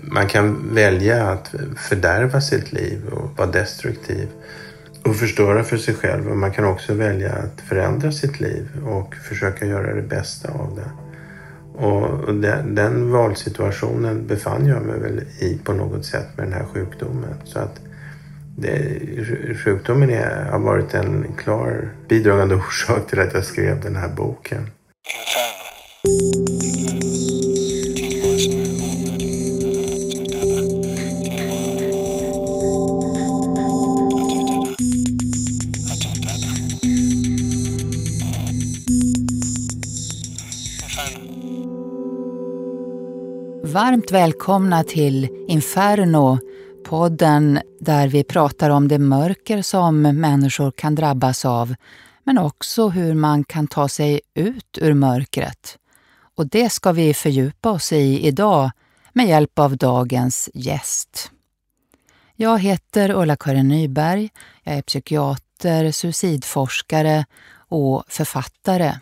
Man kan välja att fördärva sitt liv och vara destruktiv och förstöra för sig själv. Och man kan också välja att förändra sitt liv och försöka göra det bästa av det. Och den, den valsituationen befann jag mig väl i på något sätt med den här sjukdomen. Så att det, sjukdomen är, har varit en klar bidragande orsak till att jag skrev den här boken. Varmt välkomna till Inferno, podden där vi pratar om det mörker som människor kan drabbas av, men också hur man kan ta sig ut ur mörkret. Och det ska vi fördjupa oss i idag med hjälp av dagens gäst. Jag heter Ulla-Karin Nyberg. Jag är psykiater, suicidforskare och författare.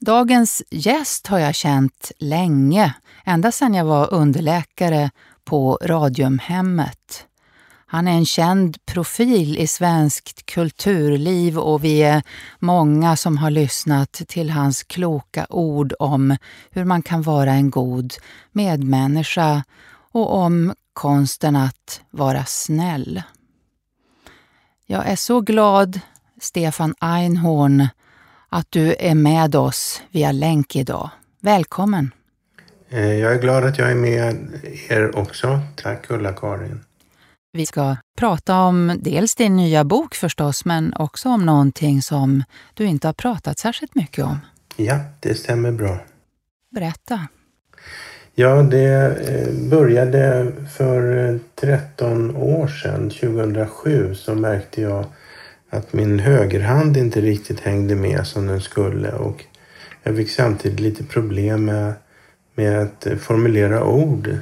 Dagens gäst har jag känt länge, ända sedan jag var underläkare på Radiumhemmet. Han är en känd profil i svenskt kulturliv och vi är många som har lyssnat till hans kloka ord om hur man kan vara en god medmänniska och om konsten att vara snäll. Jag är så glad, Stefan Einhorn, att du är med oss via länk idag. Välkommen! Eh, jag är glad att jag är med er också. Tack Ulla-Karin. Vi ska prata om dels din nya bok förstås, men också om någonting som du inte har pratat särskilt mycket om. Ja, det stämmer bra. Berätta. Ja, det eh, började för 13 år sedan, 2007, så märkte jag att min högerhand inte riktigt hängde med som den skulle och jag fick samtidigt lite problem med, med att formulera ord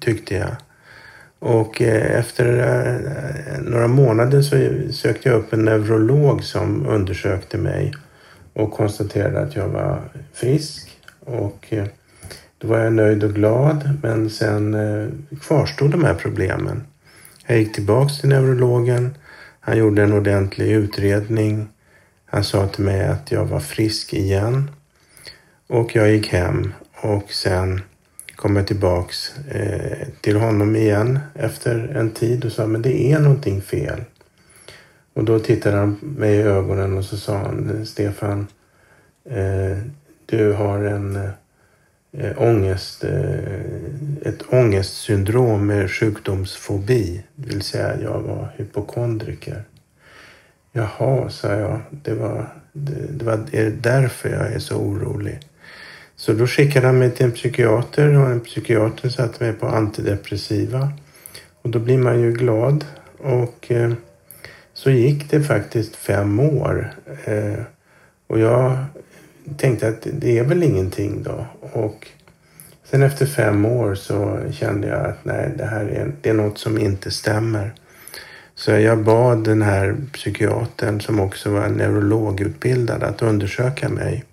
tyckte jag. Och eh, efter eh, några månader så sökte jag upp en neurolog som undersökte mig och konstaterade att jag var frisk. Och eh, då var jag nöjd och glad men sen kvarstod de här problemen. Jag gick tillbaks till neurologen han gjorde en ordentlig utredning. Han sa till mig att jag var frisk igen. Och jag gick hem och sen kom jag tillbaks eh, till honom igen efter en tid och sa men det är någonting fel. Och då tittade han mig i ögonen och så sa han Stefan, eh, du har en eh, ångest, eh, ett ångestsyndrom med sjukdomsfobi. Det vill säga jag var hypokondriker. Jaha, sa jag. Det var, det, det var är därför jag är så orolig. Så då skickade han mig till en psykiater och en psykiater satte mig på antidepressiva. Och då blir man ju glad. Och eh, så gick det faktiskt fem år. Eh, och jag tänkte att det är väl ingenting då. Och sen efter fem år så kände jag att nej, det här är, det är något som inte stämmer. Så jag bad den här psykiatern som också var neurologutbildad att undersöka mig.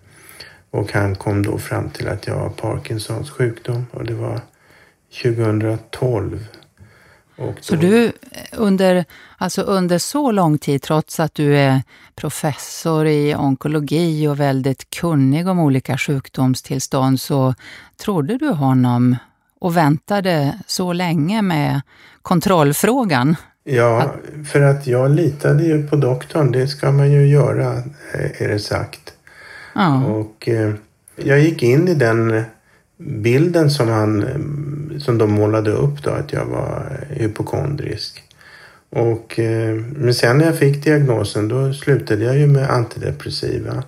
Och han kom då fram till att jag har Parkinsons sjukdom och det var 2012. Då... Så du under, alltså under så lång tid, trots att du är professor i onkologi och väldigt kunnig om olika sjukdomstillstånd, så trodde du honom och väntade så länge med kontrollfrågan? Ja, för att jag litade ju på doktorn. Det ska man ju göra, är det sagt. Ja. Och eh, jag gick in i den bilden som, han, som de målade upp då, att jag var hypokondrisk. Och, eh, men sen när jag fick diagnosen då slutade jag ju med antidepressiva.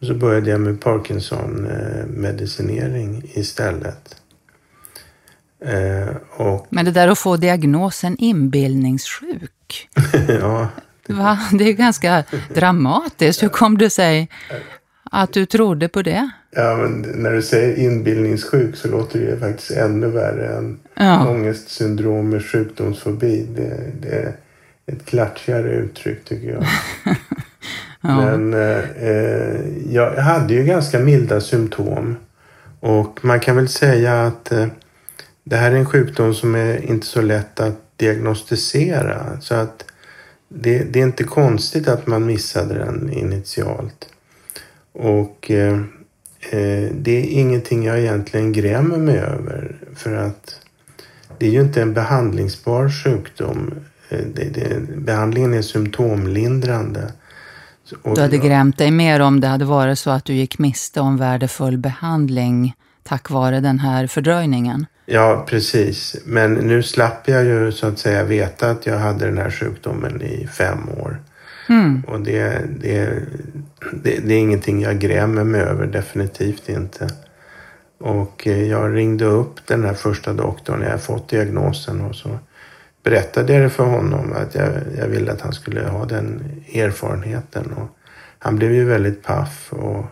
Och så började jag med Parkinson-medicinering istället. Eh, och... Men det där att få diagnosen inbildningssjuk. ja. Va? Det är ganska dramatiskt. Hur kom det sig att du trodde på det? Ja, men när du säger inbildningssjuk så låter det faktiskt ännu värre än ja. ångestsyndrom med sjukdomsfobi. Det, det är ett klatschigare uttryck tycker jag. ja. Men eh, jag hade ju ganska milda symptom. Och man kan väl säga att eh, det här är en sjukdom som är inte så lätt att diagnostisera. Så att det, det är inte konstigt att man missade den initialt. Och eh, eh, det är ingenting jag egentligen grämer mig över. För att det är ju inte en behandlingsbar sjukdom. Eh, det, det, behandlingen är symptomlindrande. Och du hade grämt dig mer om det hade varit så att du gick miste om värdefull behandling tack vare den här fördröjningen? Ja, precis. Men nu slapp jag ju så att säga veta att jag hade den här sjukdomen i fem år. Mm. Och det, det, det, det, är ingenting jag grämer mig över, definitivt inte. Och eh, jag ringde upp den här första doktorn när jag fått diagnosen och så berättade jag det för honom att jag, jag ville att han skulle ha den erfarenheten. Och han blev ju väldigt paff och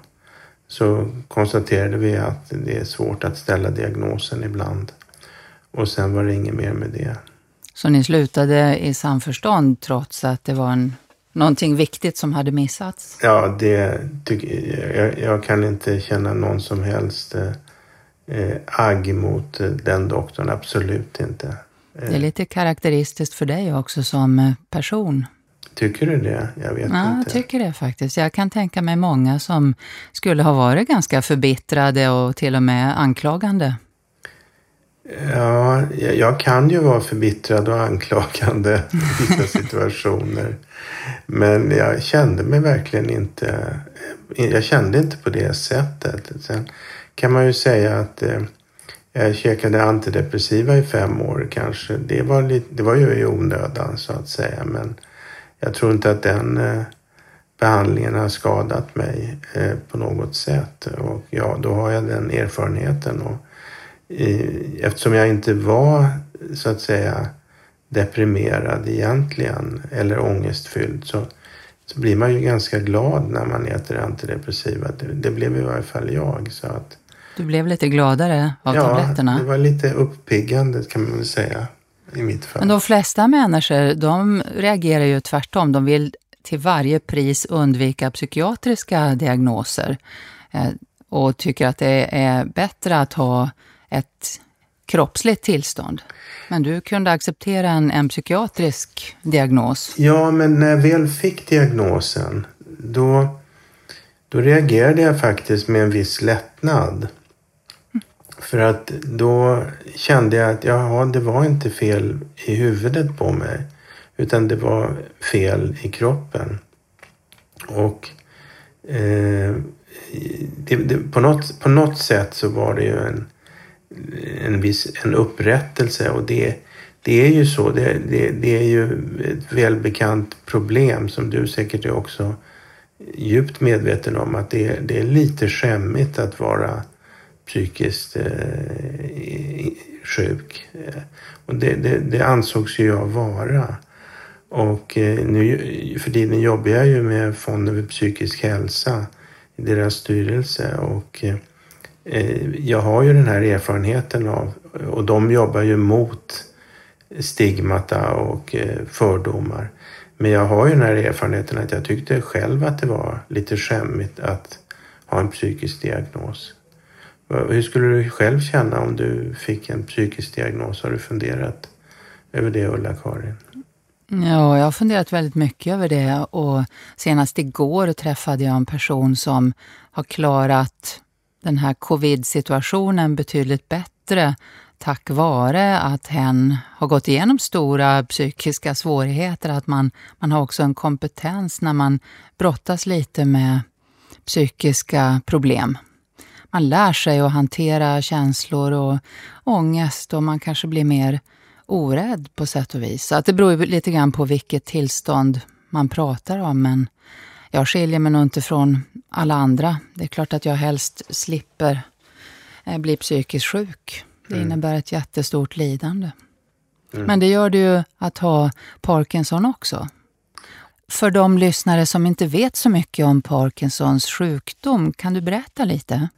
så konstaterade vi att det är svårt att ställa diagnosen ibland. Och sen var det inget mer med det. Så ni slutade i samförstånd trots att det var en, någonting viktigt som hade missats? Ja, det tycker jag, jag kan inte känna någon som helst eh, agg mot den doktorn. Absolut inte. Det är lite karaktäristiskt för dig också som person. Tycker du det? Jag vet ja, inte. Jag tycker det faktiskt. Jag kan tänka mig många som skulle ha varit ganska förbittrade och till och med anklagande. Ja, jag kan ju vara förbittrad och anklagande i vissa situationer. Men jag kände mig verkligen inte... Jag kände inte på det sättet. Sen kan man ju säga att eh, jag käkade antidepressiva i fem år kanske. Det var, lite, det var ju i onödan så att säga. Men jag tror inte att den eh, behandlingen har skadat mig eh, på något sätt. Och ja, då har jag den erfarenheten. Och, eftersom jag inte var så att säga deprimerad egentligen eller ångestfylld så, så blir man ju ganska glad när man äter antidepressiva. Det, det blev i varje fall jag. Så att, du blev lite gladare av ja, tabletterna? Ja, det var lite uppiggande kan man väl säga i mitt fall. Men de flesta människor de reagerar ju tvärtom. De vill till varje pris undvika psykiatriska diagnoser eh, och tycker att det är bättre att ha ett kroppsligt tillstånd. Men du kunde acceptera en, en psykiatrisk diagnos? Ja, men när jag väl fick diagnosen då, då reagerade jag faktiskt med en viss lättnad. För att då kände jag att jaha, det var inte fel i huvudet på mig. Utan det var fel i kroppen. Och eh, det, det, på, något, på något sätt så var det ju en, en viss en upprättelse. Och det, det är ju så. Det, det, det är ju ett välbekant problem som du säkert är också djupt medveten om. Att det, det är lite skämmigt att vara psykiskt eh, sjuk. Och det, det, det, ansågs ju jag vara. Och eh, nu för tiden jobbar jag ju med Fonden för psykisk hälsa i deras styrelse och eh, Eh, jag har ju den här erfarenheten av, och de jobbar ju mot stigmata och eh, fördomar. Men jag har ju den här erfarenheten att jag tyckte själv att det var lite skämmigt att ha en psykisk diagnos. Hur skulle du själv känna om du fick en psykisk diagnos? Har du funderat över det, Ulla-Karin? Ja, jag har funderat väldigt mycket över det och senast igår träffade jag en person som har klarat den här covid-situationen betydligt bättre tack vare att hen har gått igenom stora psykiska svårigheter. Att man, man har också en kompetens när man brottas lite med psykiska problem man lär sig att hantera känslor och ångest och man kanske blir mer orädd på sätt och vis. Så att det beror lite grann på vilket tillstånd man pratar om. Men jag skiljer mig nog inte från alla andra. Det är klart att jag helst slipper eh, bli psykiskt sjuk. Det mm. innebär ett jättestort lidande. Mm. Men det gör det ju att ha Parkinson också. För de lyssnare som inte vet så mycket om Parkinsons sjukdom, kan du berätta lite?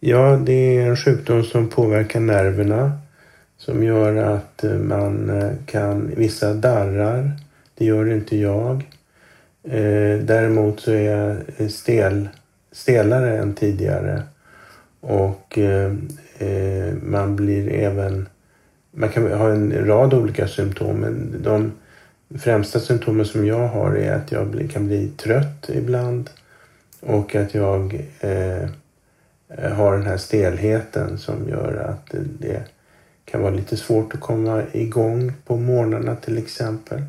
Ja, det är en sjukdom som påverkar nerverna som gör att eh, man eh, kan, vissa darrar, det gör inte jag. Eh, däremot så är jag eh, stel, stelare än tidigare Och eh, eh, man blir även... Man kan ha en rad olika symptom men de främsta symptomen som jag har är att jag kan bli trött ibland och att jag eh, eh har den här stelheten som gör att det, det kan vara lite svårt att komma igång på morgnarna till exempel.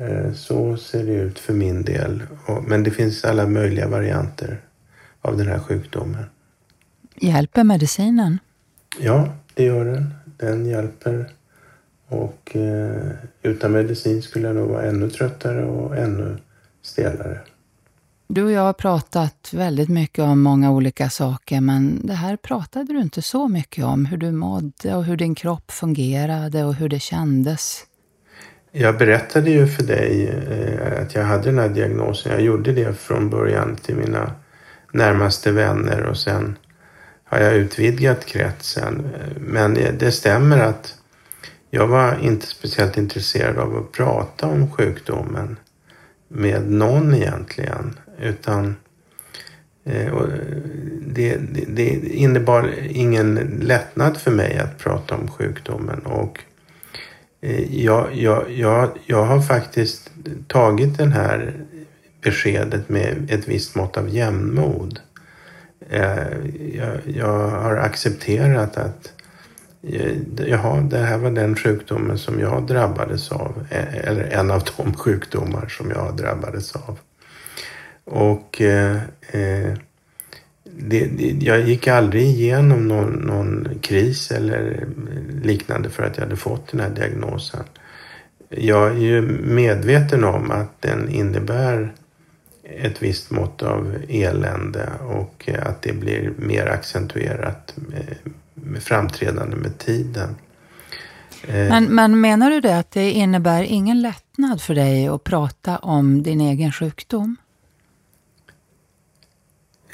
Eh, så ser det ut för min del. Men det finns alla möjliga varianter av den här sjukdomen. Hjälper medicinen? Ja, det gör den. Den hjälper. Och eh, utan medicin skulle jag nog vara ännu tröttare och ännu stelare. Du och jag har pratat väldigt mycket om många olika saker, men det här pratade du inte så mycket om. Hur du mådde och hur din kropp fungerade och hur det kändes. Jag berättade ju för dig eh, att jag hade den här diagnosen. Jag gjorde det från början till mina närmaste vänner och sen har jag utvidgat kretsen. Men eh, det stämmer att jag var inte speciellt intresserad av att prata om sjukdomen med någon egentligen. Utan eh, det, det, det innebar ingen lättnad för mig att prata om sjukdomen. Och Eh, jag, jag, jag, jag har faktiskt tagit det här beskedet med ett visst mått av jämnmod. Eh, jag, jag har accepterat att eh, jaha, det här var den sjukdomen som jag drabbades av. Eller en av de sjukdomar som jag drabbades av. Och eh, det, det, jag gick aldrig igenom någon, någon, kris eller liknande för att jag hade fått den här diagnosen. Jag är ju medveten om att den innebär ett visst mått av elände och att det blir mer accentuerat med, med framträdande med tiden. Eh, men, men menar du det att det innebär ingen lättnad för dig att prata om din egen sjukdom?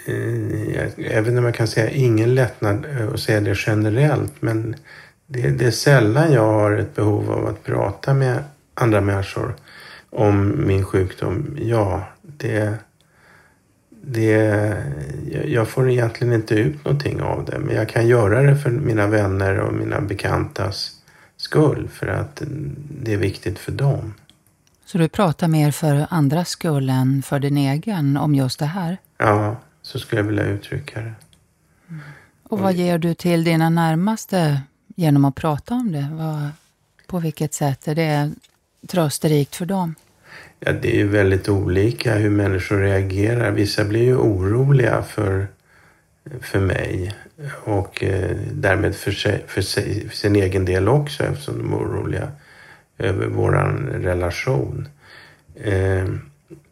Eh, även om man kan säga ingen lättnad och eh, säga det generellt. Men det, det, är sällan jag har ett behov av att prata med andra människor om min sjukdom. Ja, det, det, jag får egentligen inte ut någonting av det. Men jag kan göra det för mina vänner och mina bekantas skull. För att det är viktigt för dem. Så du pratar mer för andras skull än för din egen om just det här? Ja, så skulle jag vilja uttrycka det. Mm. Och vad ger du till dina närmaste genom att prata om det? Vad, på vilket sätt är det trösterikt för dem? Ja, det är ju väldigt olika hur människor reagerar. Vissa blir ju oroliga för, för mig och eh, därmed för, sig, för, sig, för, sin egen del också eftersom de är oroliga över vår relation. Eh,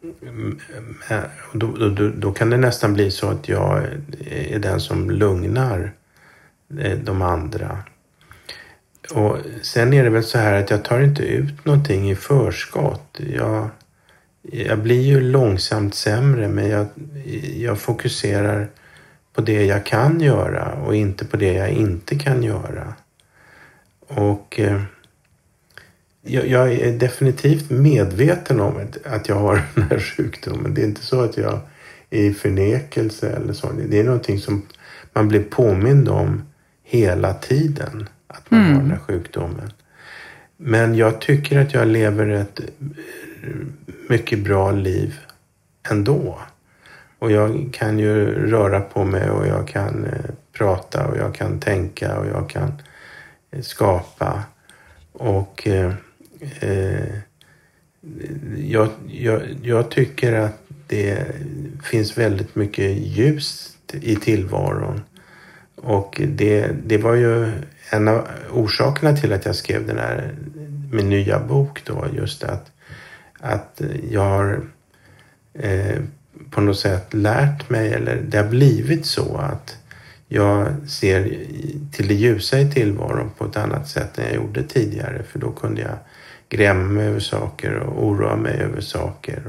Mm, mm, mm. då, då, då, kan det nästan bli så att jag är den som lugnar eh, de andra. Och sen är det väl så här att jag tar inte ut någonting i förskott. Jag, jag blir ju långsamt sämre men jag, jag fokuserar på det jag kan göra och inte på det jag inte kan göra. Och eh, jag, jag, är definitivt medveten om att jag har den här sjukdomen. Det är inte så att jag är i förnekelse eller så. Det är någonting som man blir påmind om hela tiden. Att man mm. har den här sjukdomen. Men jag tycker att jag lever ett mycket bra liv ändå. Och jag kan ju röra på mig och jag kan eh, prata och jag kan tänka och jag kan eh, skapa. Och eh, eh, jag, jag, jag, tycker att det finns väldigt mycket ljus i tillvaron. Och det, det var ju en av orsakerna till att jag skrev den här, min nya bok då, just att, att jag har eh, på något sätt lärt mig, eller det har blivit så att jag ser till det ljusa i tillvaron på ett annat sätt än jag gjorde tidigare. För då kunde jag gräma mig över saker och oroa mig över saker.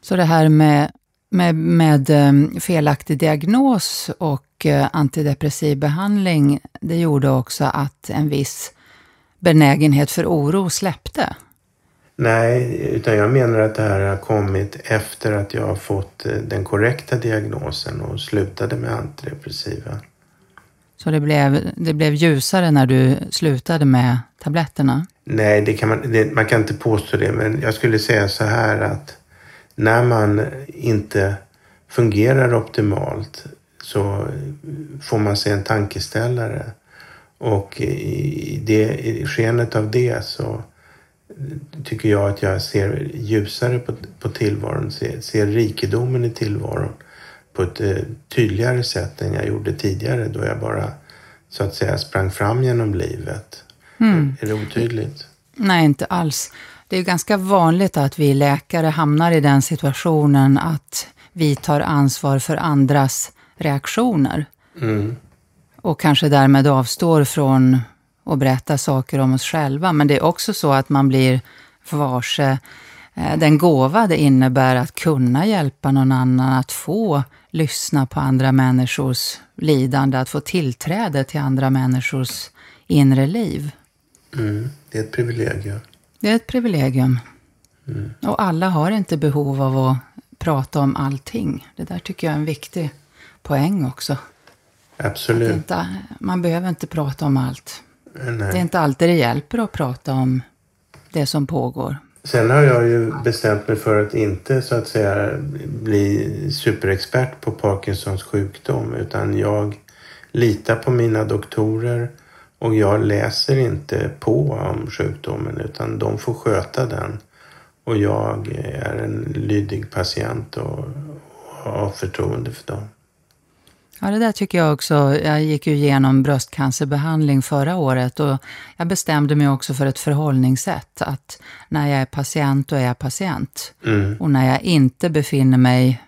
Så det här med, med, med eh, felaktig diagnos och eh, antidepressiv behandling, det gjorde också att en viss benägenhet för oro släppte? Nej, utan jag menar att det här har kommit efter att jag har fått eh, den korrekta diagnosen och slutade med antidepressiva. Så det blev, det blev ljusare när du slutade med tabletterna? Nej, det kan man, det, man kan inte påstå det, men jag skulle säga så här att när man inte fungerar optimalt så får man sig en tankeställare. Och i, det, i skenet av det så tycker jag att jag ser ljusare på, på tillvaron, ser, ser rikedomen i tillvaron på ett eh, tydligare sätt än jag gjorde tidigare då jag bara så att säga sprang fram genom livet. Mm. Är det otydligt? Nej, inte alls. Det är ganska vanligt att vi läkare hamnar i den situationen att vi tar ansvar för andras reaktioner. Mm. Och kanske därmed avstår från att berätta saker om oss själva. Men det är också så att man blir varse eh, den gåva det innebär att kunna hjälpa någon annan, att få lyssna på andra människors lidande, att få tillträde till andra människors inre liv. Mm, det är ett privilegium. Det är ett privilegium. Mm. Och alla har inte behov av att prata om allting. Det där tycker jag är en viktig poäng också. Absolut. Inte, man behöver inte prata om allt. Nej. Det är inte alltid det hjälper att prata om det som pågår. Sen har jag ju bestämt mig för att inte så att säga bli superexpert på Parkinsons sjukdom utan jag litar på mina doktorer och jag läser inte på om sjukdomen utan de får sköta den. Och jag är en lydig patient och, har förtroende för dem. Ja, det där tycker jag också. Jag gick ju igenom bröstcancerbehandling förra året och jag bestämde mig också för ett förhållningssätt. Att när jag är patient, då är jag patient. Mm. Och när jag inte befinner mig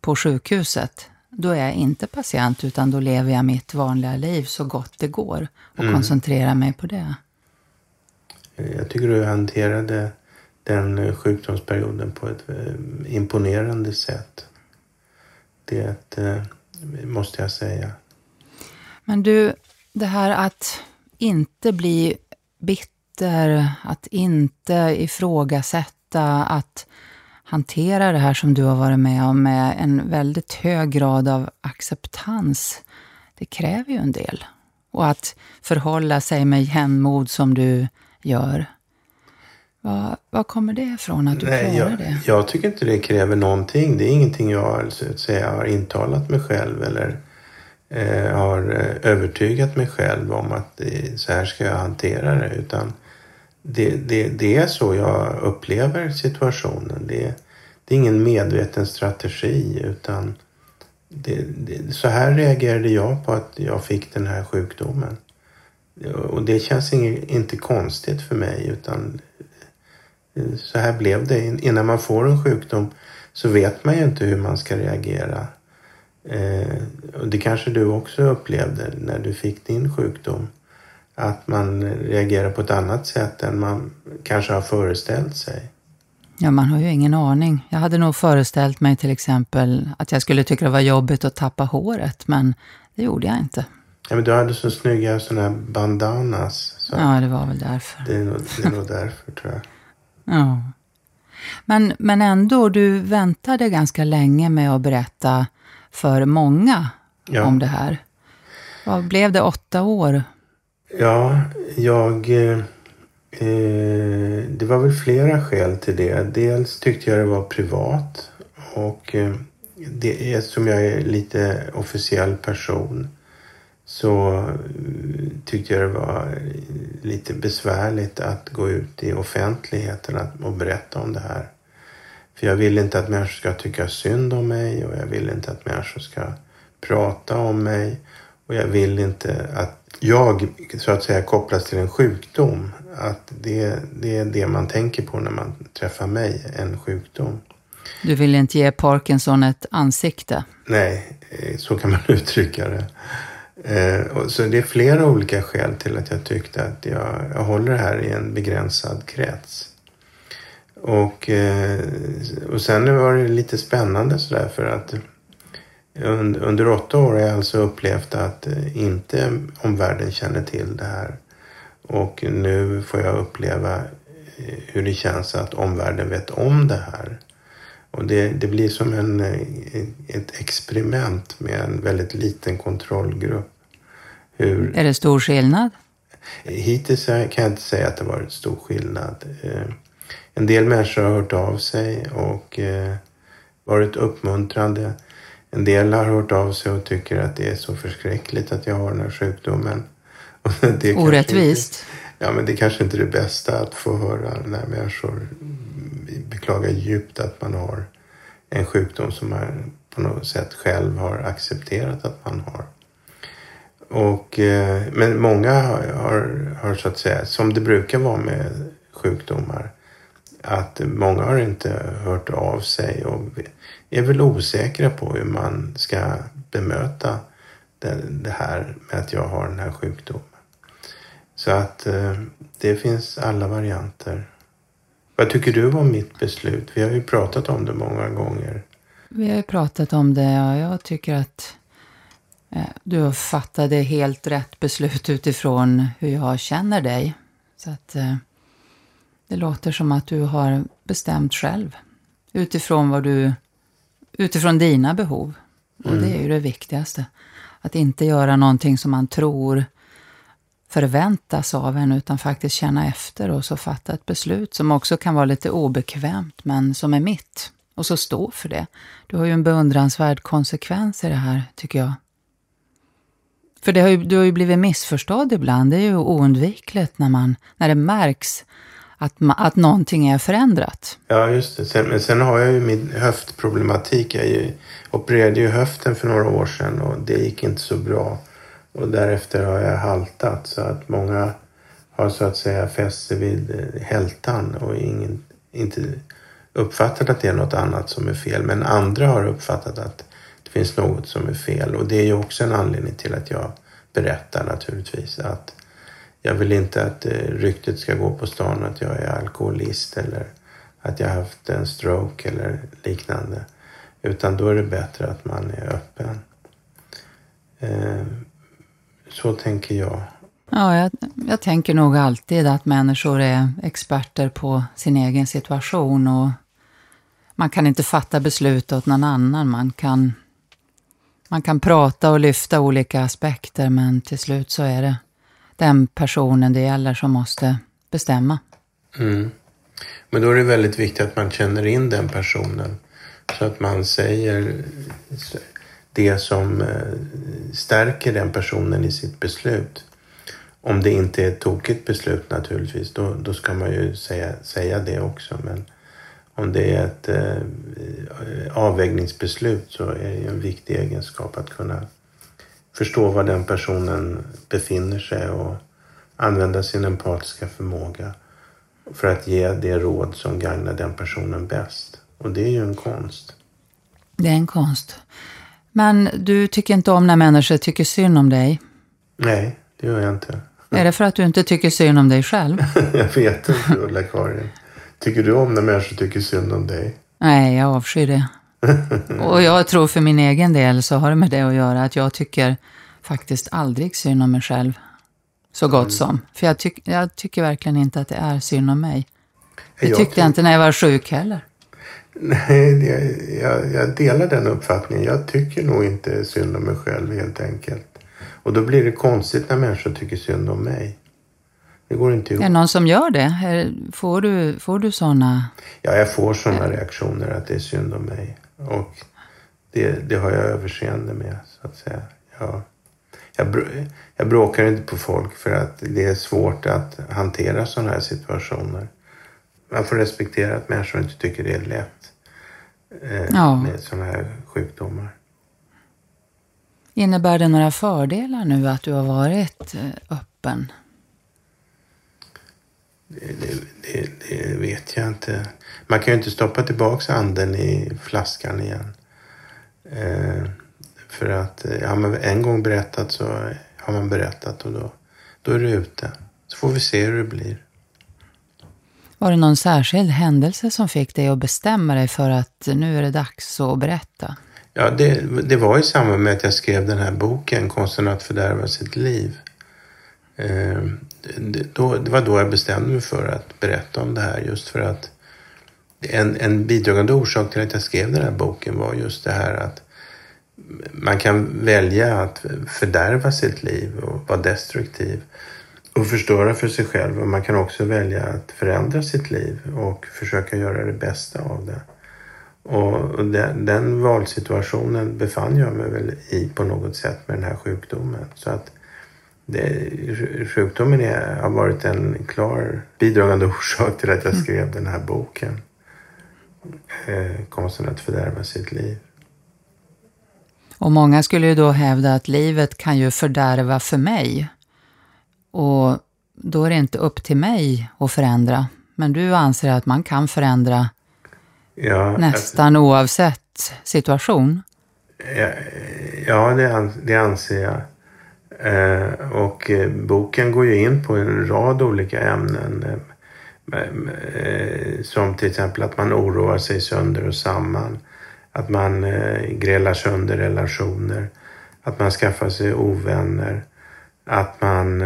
på sjukhuset, då är jag inte patient utan då lever jag mitt vanliga liv så gott det går och mm. koncentrerar mig på det. Jag tycker du hanterade den sjukdomsperioden på ett eh, imponerande sätt. Det eh, måste jag säga. Men du, det här att inte bli bitter, att inte ifrågasätta, att hantera det här som du har varit med om med en väldigt hög grad av acceptans, det kräver ju en del. Och att förhålla sig med jämnmod som du gör. Var, var kommer det ifrån att du Nej, klarar jag, det? Jag tycker inte det kräver någonting. Det är ingenting jag så att säga, har intalat mig själv eller eh, har eh, övertygat mig själv om att det, så här ska jag hantera det. Utan det, det, det är så jag upplever situationen. Det, det är ingen medveten strategi utan det, det, så här reagerade jag på att jag fick den här sjukdomen. Och det känns inget, inte konstigt för mig utan så här blev det. Innan man får en sjukdom så vet man ju inte hur man ska reagera. Eh, och det kanske du också upplevde när du fick din sjukdom. Att man reagerar på ett annat sätt än man kanske har föreställt sig. Ja, man har ju ingen aning. Jag hade nog föreställt mig till exempel att jag skulle tycka det var jobbigt att tappa håret, men det gjorde jag inte. Ja, men du hade så snygga sådana här bandanas. Så ja, det var väl därför. Det är, nog, det är nog därför, tror jag. Ja. Men, men ändå, du väntade ganska länge med att berätta för många ja. om det här. Vad blev det, åtta år? Ja, jag... Eh, det var väl flera skäl till det. Dels tyckte jag det var privat. Och eh, det, eftersom jag är lite officiell person så eh, tyckte jag det var lite besvärligt att gå ut i offentligheten och berätta om det här. För jag vill inte att människor ska tycka synd om mig och jag vill inte att människor ska prata om mig. Och jag vill inte att jag så att säga kopplas till en sjukdom. Att det, det är det man tänker på när man träffar mig, en sjukdom. Du vill inte ge Parkinson ett ansikte? Nej, så kan man uttrycka det. Eh, så det är flera olika skäl till att jag tyckte att jag, jag håller det här i en begränsad krets. Och, eh, och sen var det lite spännande sådär för att under, under åtta år har jag alltså upplevt att eh, inte omvärlden känner till det här. Och nu får jag uppleva hur det känns att omvärlden vet om det här. Och det, det blir som en, ett experiment med en väldigt liten kontrollgrupp. Hur, är det stor skillnad? Hittills kan jag inte säga att det varit stor skillnad. Eh, en del människor har hört av sig och eh, varit uppmuntrande. En del har hört av sig och tycker att det är så förskräckligt att jag har den här sjukdomen. det Orättvist. Inte, ja, men det är kanske inte är det bästa att få höra när människor beklagar djupt att man har en sjukdom som man på något sätt själv har accepterat att man har. Och, eh, men många har, har, har, så att säga, som det brukar vara med sjukdomar, att många har inte hört av sig och är väl osäkra på hur man ska bemöta det, det här med att jag har den här sjukdomen. Så att eh, det finns alla varianter. Vad tycker du om mitt beslut? Vi har ju pratat om det många gånger. Vi har ju pratat om det och jag tycker att eh, du fattade helt rätt beslut utifrån hur jag känner dig. Så att eh, det låter som att du har bestämt själv utifrån vad du, utifrån dina behov. Och mm. det är ju det viktigaste. Att inte göra någonting som man tror förväntas av en, utan faktiskt känna efter och så fatta ett beslut som också kan vara lite obekvämt, men som är mitt. Och så stå för det. Du har ju en beundransvärd konsekvens i det här, tycker jag. För det har ju, du har ju blivit missförstådd ibland. Det är ju oundvikligt när, man, när det märks att, att någonting är förändrat. Ja, just det. Sen, men sen har jag ju min höftproblematik. Jag ju, opererade ju höften för några år sedan och det gick inte så bra. Och därefter har jag haltat så att många har så att säga fäst sig vid eh, hältan och ingen, inte uppfattat att det är något annat som är fel. Men andra har uppfattat att det finns något som är fel och det är ju också en anledning till att jag berättar naturligtvis att jag vill inte att eh, ryktet ska gå på stan att jag är alkoholist eller att jag haft en stroke eller liknande. Utan då är det bättre att man är öppen. Eh, så tänker jag. Ja, jag, jag, tänker nog alltid att människor är experter på sin egen situation och man kan inte fatta beslut åt någon annan. Man kan, man kan prata och lyfta olika aspekter men till slut så är det den personen det gäller som måste bestämma. Mm. Men då är det väldigt viktigt att man känner in den personen. Så att man säger det som eh, stärker den personen i sitt beslut. Om det inte är ett tokigt beslut naturligtvis, då, då ska man ju säga, säga det också. Men om det är ett eh, avvägningsbeslut så är det en viktig egenskap att kunna förstå var den personen befinner sig och använda sin empatiska förmåga för att ge det råd som gagnar den personen bäst. Och det är ju en konst. Det är en konst. Men du tycker inte om när människor tycker synd om dig? Nej, det gör jag inte. Är det för att du inte tycker synd om dig själv? jag vet inte, Ulla-Karin. Tycker du om när människor tycker synd om dig? Nej, jag avskyr det. Och jag tror för min egen del så har det med det att göra att jag tycker faktiskt aldrig synd om mig själv. Så gott mm. som. För jag, tyck, jag tycker verkligen inte att det är synd om mig. Det jag tyckte jag inte när jag var sjuk heller. Nej, jag, jag, delar den uppfattningen. Jag tycker nog inte synd om mig själv helt enkelt. Och då blir det konstigt när människor tycker synd om mig. Det går inte ihop. Är det någon som gör det? Får du, får du sådana? Ja, jag får sådana reaktioner att det är synd om mig. Och det, det har jag överseende med, så att säga. Ja. Jag, jag bråkar inte på folk för att det är svårt att hantera sådana här situationer. Man får respektera att människor inte tycker det är lätt eh, ja. med sådana här sjukdomar. Innebär det några fördelar nu att du har varit eh, öppen? Det, det, det, vet jag inte. Man kan ju inte stoppa tillbaka anden i flaskan igen. Eh, för att ja, men en gång berättat så har man berättat och då, då är det ute. Så får vi se hur det blir. Var det någon särskild händelse som fick dig att bestämma dig för att nu är det dags att berätta? Ja, det, det var i samband med att jag skrev den här boken Konsten att fördärva sitt liv. Eh, det, då, det var då jag bestämde mig för att berätta om det här just för att en, en bidragande orsak till att jag skrev den här boken var just det här att man kan välja att fördärva sitt liv och vara destruktiv och förstöra för sig själv. Och man kan också välja att förändra sitt liv och försöka göra det bästa av det. Och den, den valsituationen befann jag mig väl i på något sätt med den här sjukdomen. Så att det, sjukdomen är, har varit en klar bidragande orsak till att jag skrev den här boken. Eh, konsten att fördärva sitt liv. Och många skulle ju då hävda att livet kan ju fördärva för mig. Och då är det inte upp till mig att förändra. Men du anser att man kan förändra ja, nästan alltså, oavsett situation? Ja, ja det, det anser jag. Eh, och eh, boken går ju in på en rad olika ämnen. Eh, som till exempel att man oroar sig sönder och samman. Att man grälar sönder relationer. Att man skaffar sig ovänner. Att man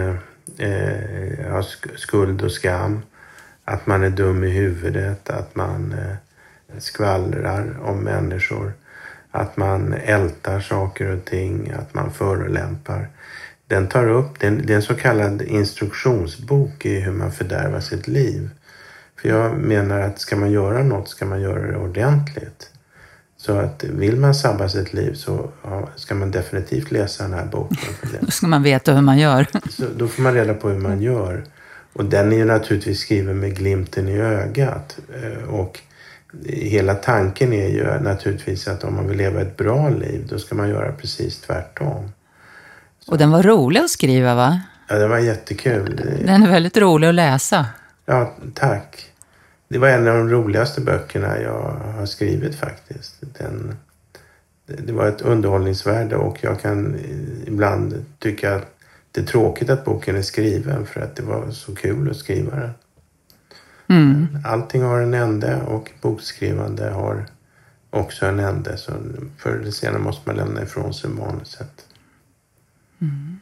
har skuld och skam. Att man är dum i huvudet. Att man skvallrar om människor. Att man ältar saker och ting. Att man förolämpar. Den tar upp, det är en så kallad instruktionsbok i hur man fördärvar sitt liv. För jag menar att ska man göra något ska man göra det ordentligt. Så att vill man sabba sitt liv så ja, ska man definitivt läsa den här boken. Då ska man veta hur man gör. Så då får man reda på hur man gör. Och den är ju naturligtvis skriven med glimten i ögat. Eh, och hela tanken är ju naturligtvis att om man vill leva ett bra liv då ska man göra precis tvärtom. Och den var rolig att skriva va? Ja, den var jättekul. Den är väldigt rolig att läsa. Ja, tack. Det var en av de roligaste böckerna jag har skrivit faktiskt. Den, det var ett underhållningsvärde och jag kan ibland tycka att det är tråkigt att boken är skriven för att det var så kul att skriva den. Mm. Allting har en ände och bokskrivande har också en ände. Så förr eller senare måste man lämna ifrån sig manuset. Mm.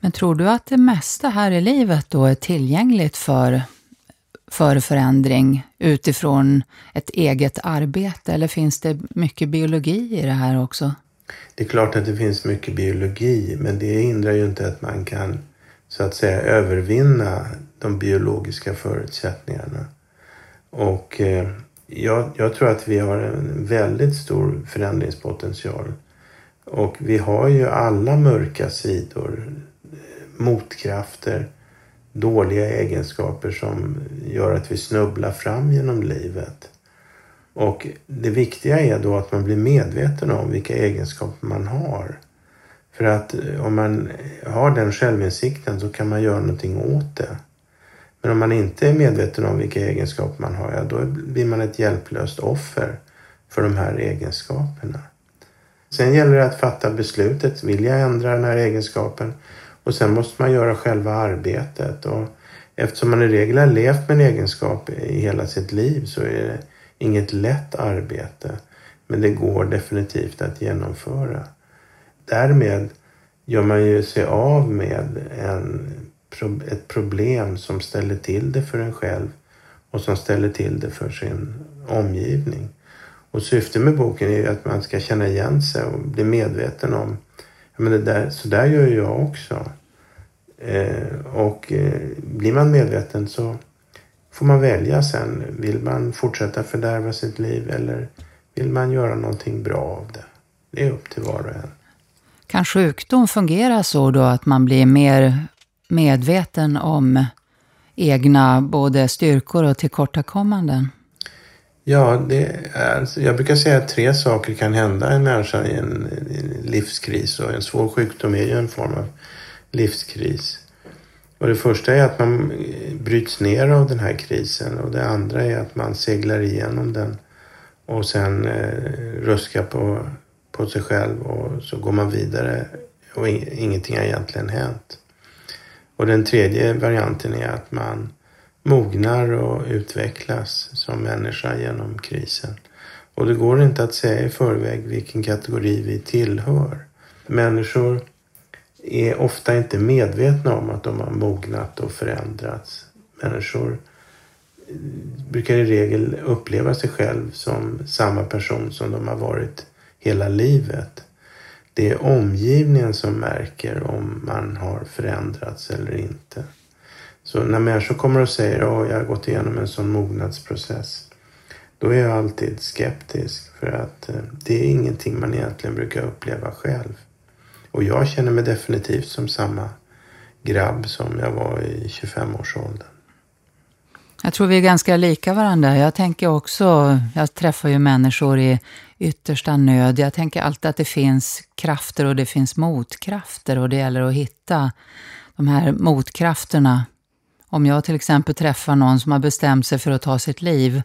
Men tror du att det mesta här i livet då är tillgängligt för för förändring utifrån ett eget arbete? Eller finns det mycket biologi i det här också? Det är klart att det finns mycket biologi, men det hindrar ju inte att man kan så att säga övervinna de biologiska förutsättningarna. Och eh, jag, jag, tror att vi har en väldigt stor förändringspotential. Och vi har ju alla mörka sidor, motkrafter, dåliga egenskaper som gör att vi snubblar fram genom livet. Och det viktiga är då att man blir medveten om vilka egenskaper man har. För att eh, om man har den självinsikten så kan man göra någonting åt det. Men om man inte är medveten om vilka egenskaper man har, ja, då blir man ett hjälplöst offer för de här egenskaperna. Sen gäller det att fatta beslutet. Vill jag ändra den här egenskapen? Och sen måste man göra själva arbetet. Och eftersom man i regel har levt med en egenskap i hela sitt liv så är det inget lätt arbete. Men det går definitivt att genomföra. Därmed gör man ju sig av med en, ett problem som ställer till det för en själv och som ställer till det för sin omgivning. Och syftet med boken är att man ska känna igen sig och bli medveten om men det där, så där gör jag också. Eh, och eh, blir man medveten så får man välja sen. Vill man fortsätta fördärva sitt liv eller vill man göra någonting bra av det? Det är upp till var och en. Kan sjukdom fungera så då att man blir mer medveten om egna både styrkor och tillkortakommanden? Ja, det är, alltså, jag brukar säga att tre saker kan hända en människa i en, en livskris och en svår sjukdom är ju en form av livskris. Och det första är att man eh, bryts ner av den här krisen och det andra är att man seglar igenom den och sen eh, ruskar på, på sig själv och så går man vidare och ingenting har egentligen hänt. Och den tredje varianten är att man mognar och utvecklas som människa genom krisen. Och det går inte att säga i förväg vilken kategori vi tillhör. Människor är ofta inte medvetna om att de har mognat och förändrats. Människor brukar i regel uppleva sig själv som samma person som de har varit hela livet. Det är omgivningen som märker om man har förändrats eller inte. Så när människor kommer och säger att jag har gått igenom en sån mognadsprocess. Då är jag alltid skeptisk för att eh, det är ingenting man egentligen brukar uppleva själv. Och jag känner mig definitivt som samma grabb som jag var i 25-årsåldern. Jag tror vi är ganska lika varandra. Jag tänker också, jag träffar ju människor i yttersta nöd. Jag tänker alltid att det finns krafter och det finns motkrafter och det gäller att hitta de här motkrafterna. Om jag till exempel träffar någon som har bestämt sig för att ta sitt liv,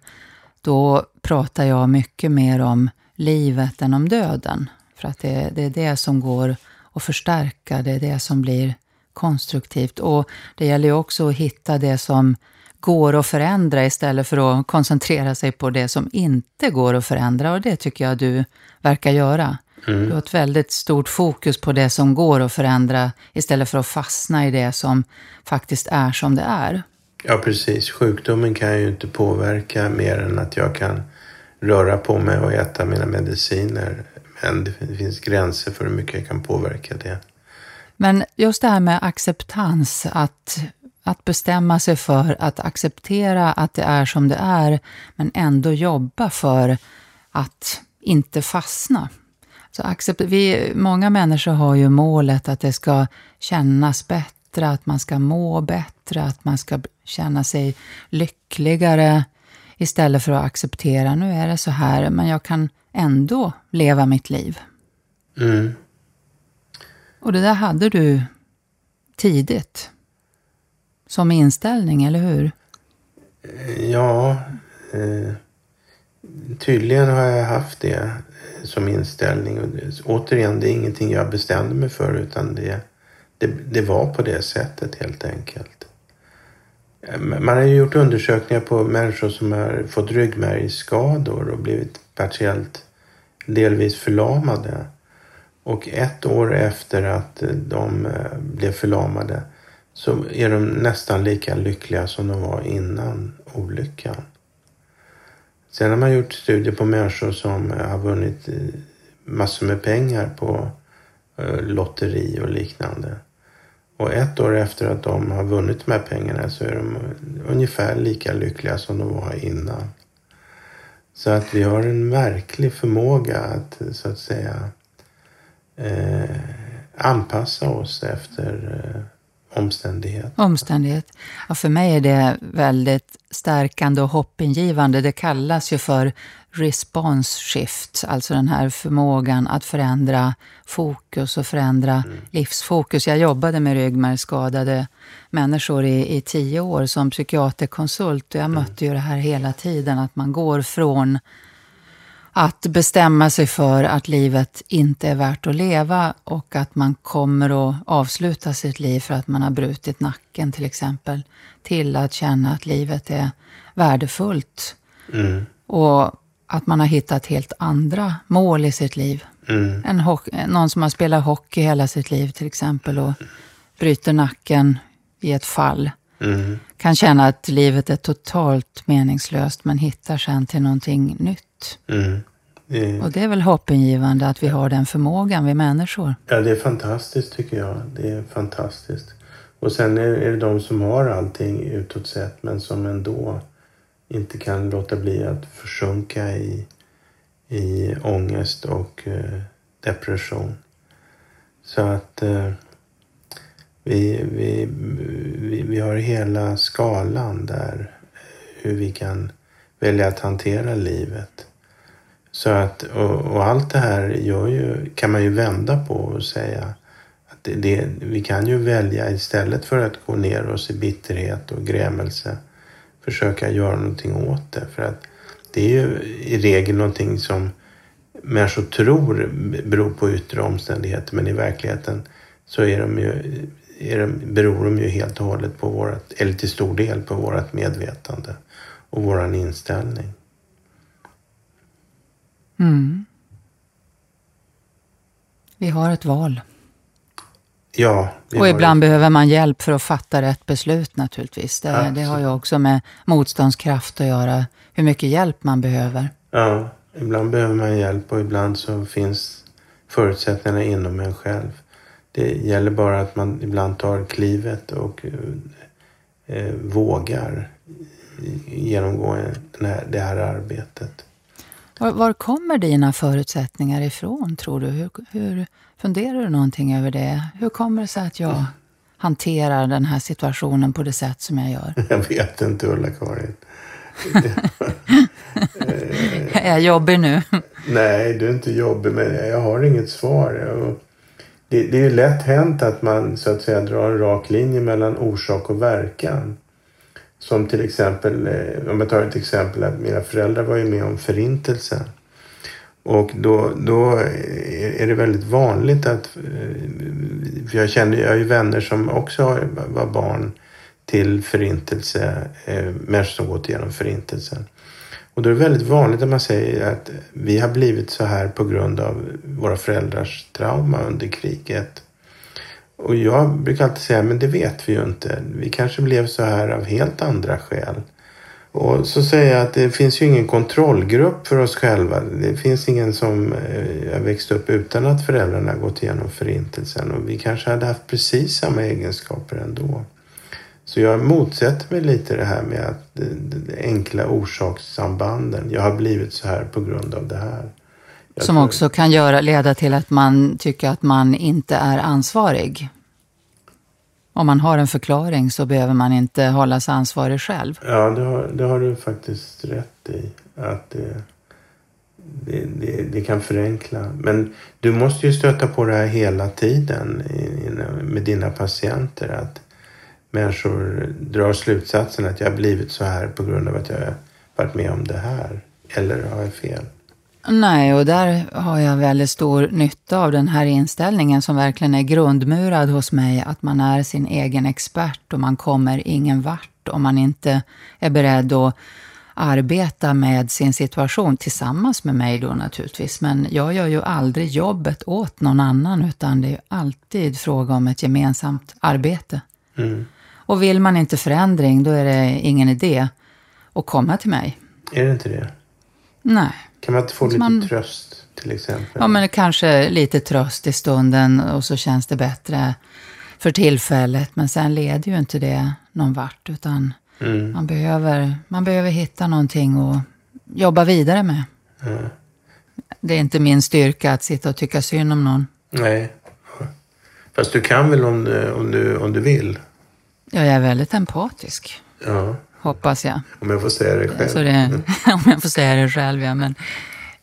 då pratar jag mycket mer om livet än om döden. För att det, det är det som går att förstärka, det är det som blir konstruktivt. Och det gäller ju också att hitta det som går att förändra istället för att koncentrera sig på det som inte går att förändra. Och det tycker jag du verkar göra. Mm. Du har ett väldigt stort fokus på det som går att förändra istället för att fastna i det som faktiskt är som det är. Ja, precis. Sjukdomen kan ju inte påverka mer än att jag kan röra på mig och äta mina mediciner. Men det finns gränser för hur mycket jag kan påverka det. Men just det här med acceptans, att att bestämma sig för att acceptera att det är som det är, men ändå jobba för att inte fastna. Så accept, vi, många människor har ju målet att det ska kännas bättre, att man ska må bättre, att man ska känna sig lyckligare istället för att acceptera, nu är det så här, men jag kan ändå leva mitt liv. Mm. Och det där hade du tidigt som inställning, eller hur? Ja, eh, tydligen har jag haft det som inställning. Och det, återigen, det är ingenting jag bestämde mig för utan det, det, det var på det sättet helt enkelt. Man har ju gjort undersökningar på människor som har fått ryggmärgsskador och blivit partiellt delvis förlamade. Och ett år efter att de eh, blev förlamade så är de nästan lika lyckliga som de var innan olyckan. Sen har man gjort studier på människor som eh, har vunnit eh, massor med pengar på eh, lotteri och liknande. Och ett år efter att de har vunnit de här pengarna så är de ungefär lika lyckliga som de var innan. Så att vi har en verklig förmåga att så att säga eh, anpassa oss efter eh, omständighet. Omständighet. Ja, för mig är det väldigt stärkande och hoppingivande. Det kallas ju för response shift, alltså den här förmågan att förändra fokus och förändra mm. livsfokus. Jag jobbade med ryggmärgsskadade människor i, i tio år som psykiaterkonsult och jag mm. mötte ju det här hela tiden, att man går från att bestämma sig för att livet inte är värt att leva och att man kommer att avsluta sitt liv för att man har brutit nacken till exempel, till att känna att livet är värdefullt. Mm. Och att man har hittat helt andra mål i sitt liv. Mm. En någon som har spelat hockey hela sitt liv till exempel och bryter nacken i ett fall. Mm. Kan känna att livet är totalt meningslöst men hittar sen till någonting nytt. Mm. Det... Och det är väl hoppingivande att vi har den förmågan, vi människor. Ja, det är fantastiskt tycker jag. Det är fantastiskt. Och sen är det de som har allting utåt sett men som ändå inte kan låta bli att försjunka i, i ångest och eh, depression. Så att eh, vi, vi, vi, vi har hela skalan där hur vi kan välja att hantera livet. Så att, och, och, allt det här gör ju, kan man ju vända på och säga att det, det, vi kan ju välja istället för att gå ner oss i bitterhet och grämelse försöka göra någonting åt det. För att det är ju i regel någonting som människor tror beror på yttre omständigheter men i verkligheten så är de ju, är de, beror de ju helt och hållet på vårat, eller till stor del på vårt medvetande och våran inställning. Mm. Vi har ett val. Ja. Och ibland det. behöver man hjälp för att fatta rätt beslut naturligtvis. Det, det, har ju också med motståndskraft att göra, hur mycket hjälp man behöver. Ja, ibland behöver man hjälp och ibland så finns förutsättningarna inom en själv. Det gäller bara att man ibland tar klivet och eh, vågar genomgå det här arbetet. Var, var, kommer dina förutsättningar ifrån, tror du? Hur, hur, funderar du någonting över det? Hur kommer det sig att jag hanterar den här situationen på det sätt som jag gör? Jag vet inte, Ulla-Karin. är jag jobbig nu? Nej, du är inte jobbig, men jag har inget svar. Det, det är lätt hänt att man så att säga drar en rak linje mellan orsak och verkan. Som till exempel, eh, om jag tar ett exempel, att mina föräldrar var ju med om förintelsen. Och då, då är det väldigt vanligt att, eh, för jag känner, jag har ju vänner som också var barn till förintelse, eh, människor som gått igenom förintelsen. Och då är det väldigt vanligt att man säger att vi har blivit så här på grund av våra föräldrars trauma under kriget. Och jag brukar alltid säga, men det vet vi ju inte. Vi kanske blev så här av helt andra skäl. Och så säger jag att det finns ju ingen kontrollgrupp för oss själva. Det finns ingen som eh, har växt upp utan att föräldrarna gått igenom förintelsen. Och vi kanske hade haft precis samma egenskaper ändå. Så jag motsätter mig lite det här med att de enkla orsakssambanden. Jag har blivit så här på grund av det här. Jag Som tror... också kan göra, leda till att man tycker att man inte är ansvarig. Om man har en förklaring så behöver man inte hållas ansvarig själv. Ja, det har, det har du faktiskt rätt i. Att det, det, det, det, kan förenkla. Men du måste ju stöta på det här hela tiden med dina patienter. Att människor drar slutsatsen att jag har blivit så här på grund av att jag har varit med om det här. Eller har jag fel? Nej, och där har jag väldigt stor nytta av den här inställningen som verkligen är grundmurad hos mig. Att man är sin egen expert och man kommer ingen vart om man inte är beredd att arbeta med sin situation tillsammans med mig då naturligtvis. Men jag gör ju aldrig jobbet åt någon annan utan det är alltid fråga om ett gemensamt arbete. Mm. Och vill man inte förändring, då är det ingen idé att komma till mig. Är det inte det? Nej. Kan man inte få lite man... tröst till exempel? Ja, men kanske lite tröst i stunden och så känns det bättre för tillfället. Men sen leder ju inte det någon vart, utan mm. man, behöver, man behöver hitta någonting att jobba vidare med. Mm. Det är inte min styrka att sitta och tycka synd om någon. Nej. Fast du kan väl om du, om du, om du vill? Ja, jag är väldigt empatisk. Ja. Hoppas jag. Om jag får säga det själv. Så det, om jag får säga det själv, ja. Men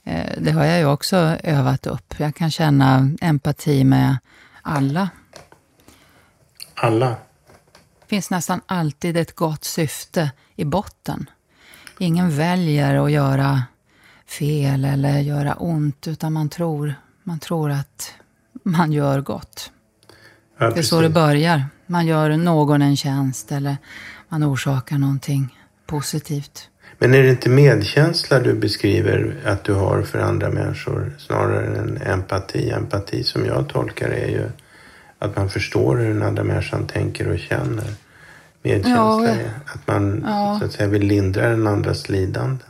eh, det har jag ju också övat upp. Jag kan känna empati med alla. Alla? Det finns nästan alltid ett gott syfte i botten. Ingen väljer att göra fel eller göra ont, utan man tror, man tror att man gör gott. Ja, det är så det börjar. Man gör någon en tjänst eller man orsakar någonting positivt. Men är det inte medkänsla du beskriver att du har för andra människor snarare än empati? Empati som jag tolkar är ju att man förstår hur den andra människan tänker och känner. Medkänsla ja, är att man ja. så att säga vill lindra den andras lidande.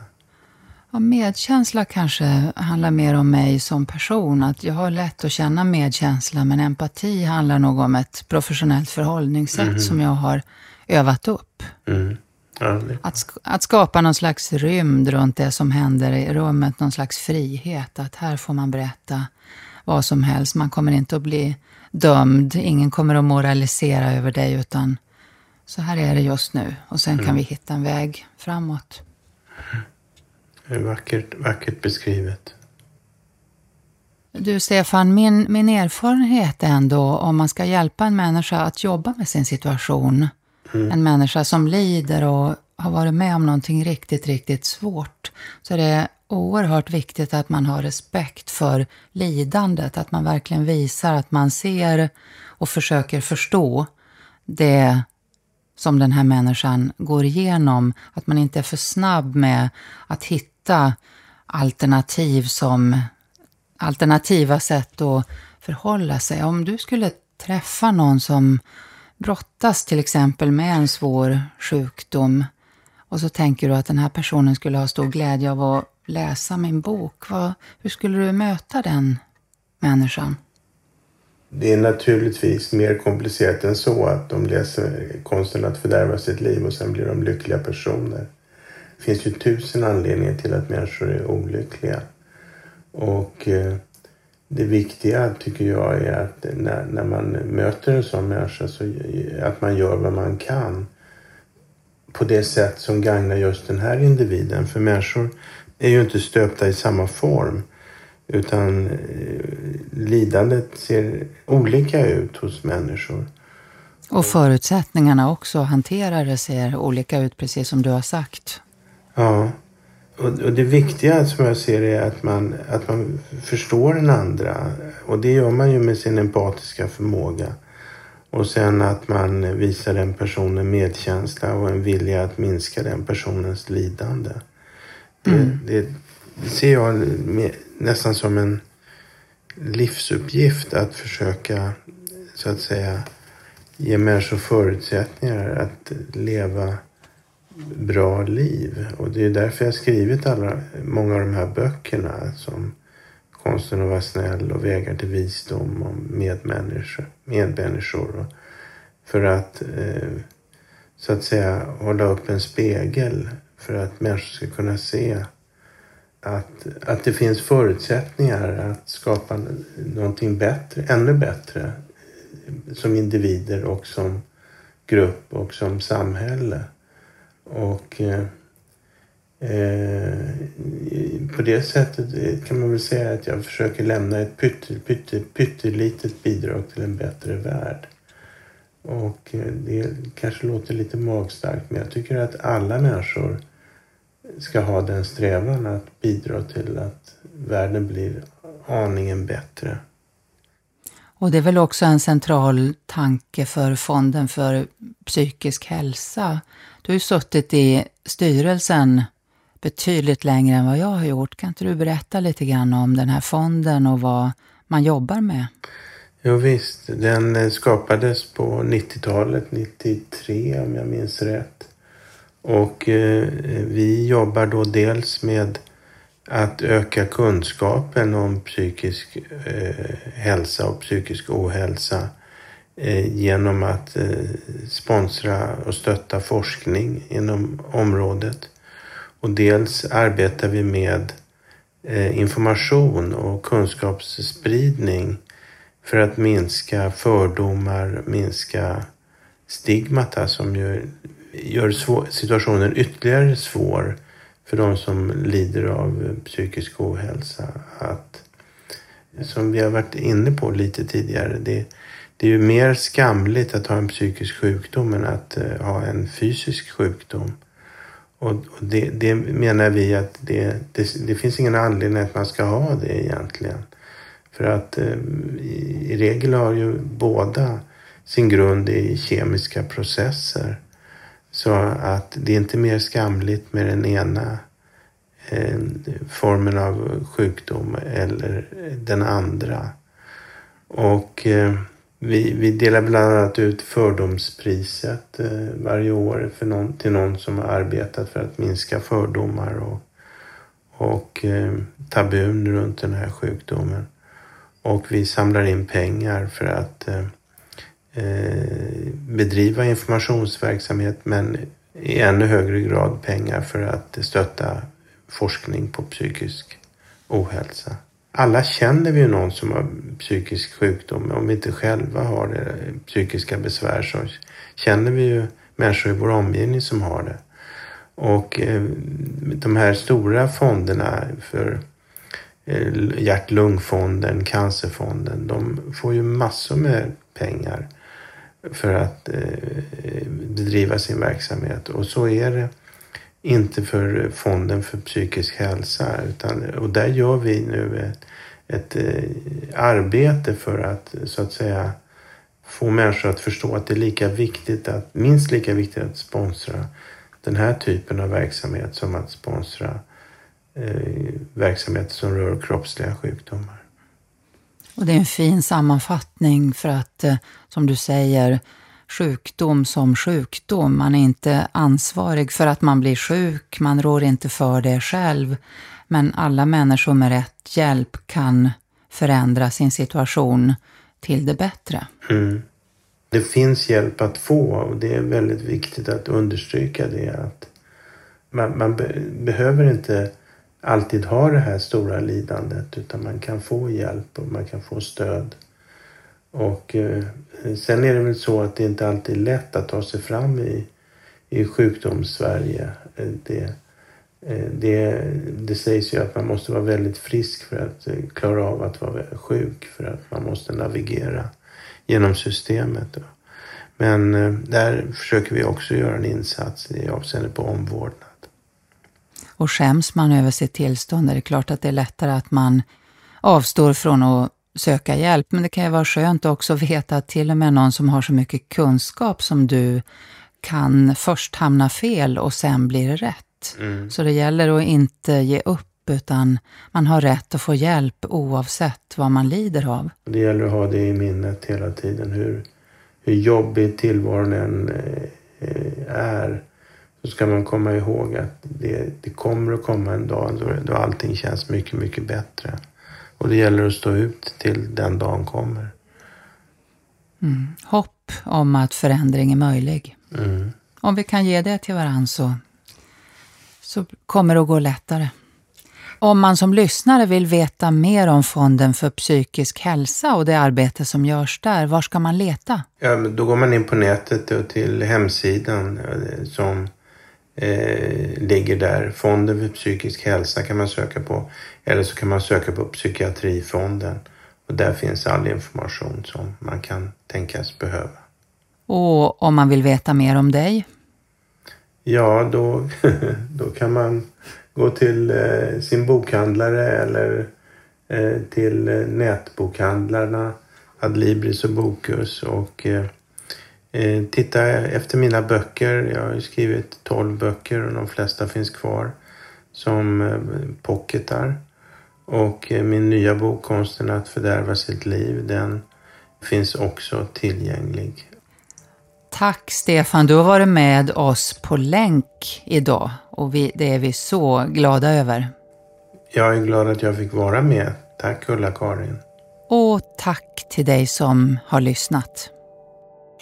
Ja, medkänsla kanske handlar mer om mig som person. Att jag har lätt att känna medkänsla, men empati handlar nog om ett professionellt förhållningssätt mm. som jag har övat upp. Mm. Ja, att, att skapa någon slags rymd runt det som händer i rummet, någon slags frihet. Att här får man berätta vad som helst. Man kommer inte att bli dömd, ingen kommer att moralisera över dig, utan så här är det just nu. Och sen mm. kan vi hitta en väg framåt. Vackert, vackert beskrivet. Du Stefan, min, min erfarenhet ändå om man ska hjälpa en människa att jobba med sin situation. Mm. En människa som lider och har varit med om någonting riktigt, riktigt svårt. Så är det oerhört viktigt att man har respekt för lidandet. Att man verkligen visar att man ser och försöker förstå det som den här människan går igenom. Att man inte är för snabb med att hitta alternativ som alternativa sätt att förhålla sig. Om du skulle träffa någon som brottas till exempel med en svår sjukdom och så tänker du att den här personen skulle ha stor glädje av att läsa min bok. Vad, hur skulle du möta den människan? Det är naturligtvis mer komplicerat än så att de läser konsten att fördärva sitt liv och sen blir de lyckliga personer. Det finns ju tusen anledningar till att människor är olyckliga. Och eh, det viktiga tycker jag är att när, när man möter en sån människa så eh, att man gör vad man kan på det sätt som gagnar just den här individen. För människor är ju inte stöpta i samma form. Utan eh, lidandet ser olika ut hos människor. Och förutsättningarna också att hantera det ser olika ut, precis som du har sagt. Ja. Och, det viktiga som jag ser är att man, att man förstår den andra. Och det gör man ju med sin empatiska förmåga. Och sen att man visar den personen medkänsla och en vilja att minska den personens lidande. Det, mm. det, det ser jag nästan som en livsuppgift att försöka så att säga ge människor förutsättningar att leva bra liv. Och det är därför jag skrivit alla, många av de här böckerna som Konsten att vara snäll och Vägar till visdom och medmänniskor. medmänniskor. För att eh, så att säga hålla upp en spegel för att människor ska kunna se att, att det finns förutsättningar att skapa någonting bättre, ännu bättre eh, som individer och som grupp och som samhälle. Och eh, eh, på det sättet kan man väl säga att jag försöker lämna ett pytte, pytte, pyttelitet bidrag till en bättre värld. Och eh, det kanske låter lite magstarkt men jag tycker att alla människor ska ha den strävan att bidra till att världen blir aningen bättre. Och det är väl också en central tanke för Fonden för psykisk hälsa. Du har ju suttit i styrelsen betydligt längre än vad jag har gjort. Kan inte du berätta lite grann om den här fonden och vad man jobbar med? Jo, visst, den skapades på 90-talet, 93 om jag minns rätt. Och eh, vi jobbar då dels med att öka kunskapen om psykisk eh, hälsa och psykisk ohälsa eh, genom att eh, sponsra och stötta forskning inom området. Och dels arbetar vi med eh, information och kunskapsspridning för att minska fördomar, minska stigmata som ju gör situationen ytterligare svår för de som lider av psykisk ohälsa. Att, som vi har varit inne på lite tidigare, det, det är ju mer skamligt att ha en psykisk sjukdom än att eh, ha en fysisk sjukdom. Och, det, det, menar vi att det, det, det, finns ingen anledning att man ska ha det egentligen. För att eh, i, i regel har ju båda sin grund i kemiska processer. Så att det är inte mer skamligt med den ena eh, formen av sjukdom eller den andra. Och eh, vi, vi delar bland annat ut fördomspriset eh, varje år för någon, till någon som har arbetat för att minska fördomar och, och eh, tabun runt den här sjukdomen. Och vi samlar in pengar för att eh, Eh, bedriva informationsverksamhet men i ännu högre grad pengar för att stötta forskning på psykisk ohälsa. Alla känner vi ju någon som har psykisk sjukdom. Om vi inte själva har det, psykiska besvär så känner vi ju människor i vår omgivning som har det. Och eh, de här stora fonderna för eh, hjärt-lungfonden, cancerfonden, de får ju massor med pengar för att eh, bedriva sin verksamhet. Och så är det inte för Fonden för psykisk hälsa. Utan, och där gör vi nu ett, ett eh, arbete för att så att säga få människor att förstå att det är lika viktigt att, minst lika viktigt att sponsra den här typen av verksamhet som att sponsra eh, verksamhet som rör kroppsliga sjukdomar. Och det är en fin sammanfattning för att, eh, som du säger, sjukdom som sjukdom. Man är inte ansvarig för att man blir sjuk, man rår inte för det själv. Men alla människor med rätt hjälp kan förändra sin situation till det bättre. Mm. Det finns hjälp att få och det är väldigt viktigt att understryka det. att Man, man be behöver inte alltid ha det här stora lidandet utan man kan få hjälp och man kan få stöd. Och eh, sen är det väl så att det inte alltid är lätt att ta sig fram i, i sjukdomssverige. Eh, det, eh, det, det sägs ju att man måste vara väldigt frisk för att eh, klara av att vara sjuk för att man måste navigera genom systemet. Men där försöker vi också göra en insats i avseende på omvårdnad. Och skäms man över sitt tillstånd är det klart att det är lättare att man avstår från att söka hjälp. Men det kan ju vara skönt också att veta att till och med någon som har så mycket kunskap som du kan först hamna fel och sen blir det rätt. Mm. Så det gäller att inte ge upp utan man har rätt att få hjälp oavsett vad man lider av. Det gäller att ha det i minnet hela tiden hur, hur jobbig tillvaron än eh, är så ska man komma ihåg att det, det kommer att komma en dag då, då allting känns mycket, mycket bättre. Och det gäller att stå ut till den dagen kommer. Mm. Hopp om att förändring är möjlig. Mm. Om vi kan ge det till varandra så, så kommer det att gå lättare. Om man som lyssnare vill veta mer om Fonden för psykisk hälsa och det arbete som görs där, var ska man leta? Ja, då går man in på nätet och till hemsidan eh, som eh, ligger där. Fonden för psykisk hälsa kan man söka på. Eller så kan man söka på Psykiatrifonden. Och där finns all information som man kan tänkas behöva. Och om man vill veta mer om dig? Ja, då, då kan man gå till eh, sin bokhandlare eller eh, till eh, nätbokhandlarna Adlibris och Bokus och eh, titta efter mina böcker. Jag har skrivit 12 böcker och de flesta finns kvar som eh, pocketar. Och eh, min nya bok Konsten att fördärva sitt liv, den finns också tillgänglig. Tack Stefan, du har varit med oss på länk idag och vi, det är vi så glada över. Jag är glad att jag fick vara med. Tack Ulla-Karin. Och tack till dig som har lyssnat.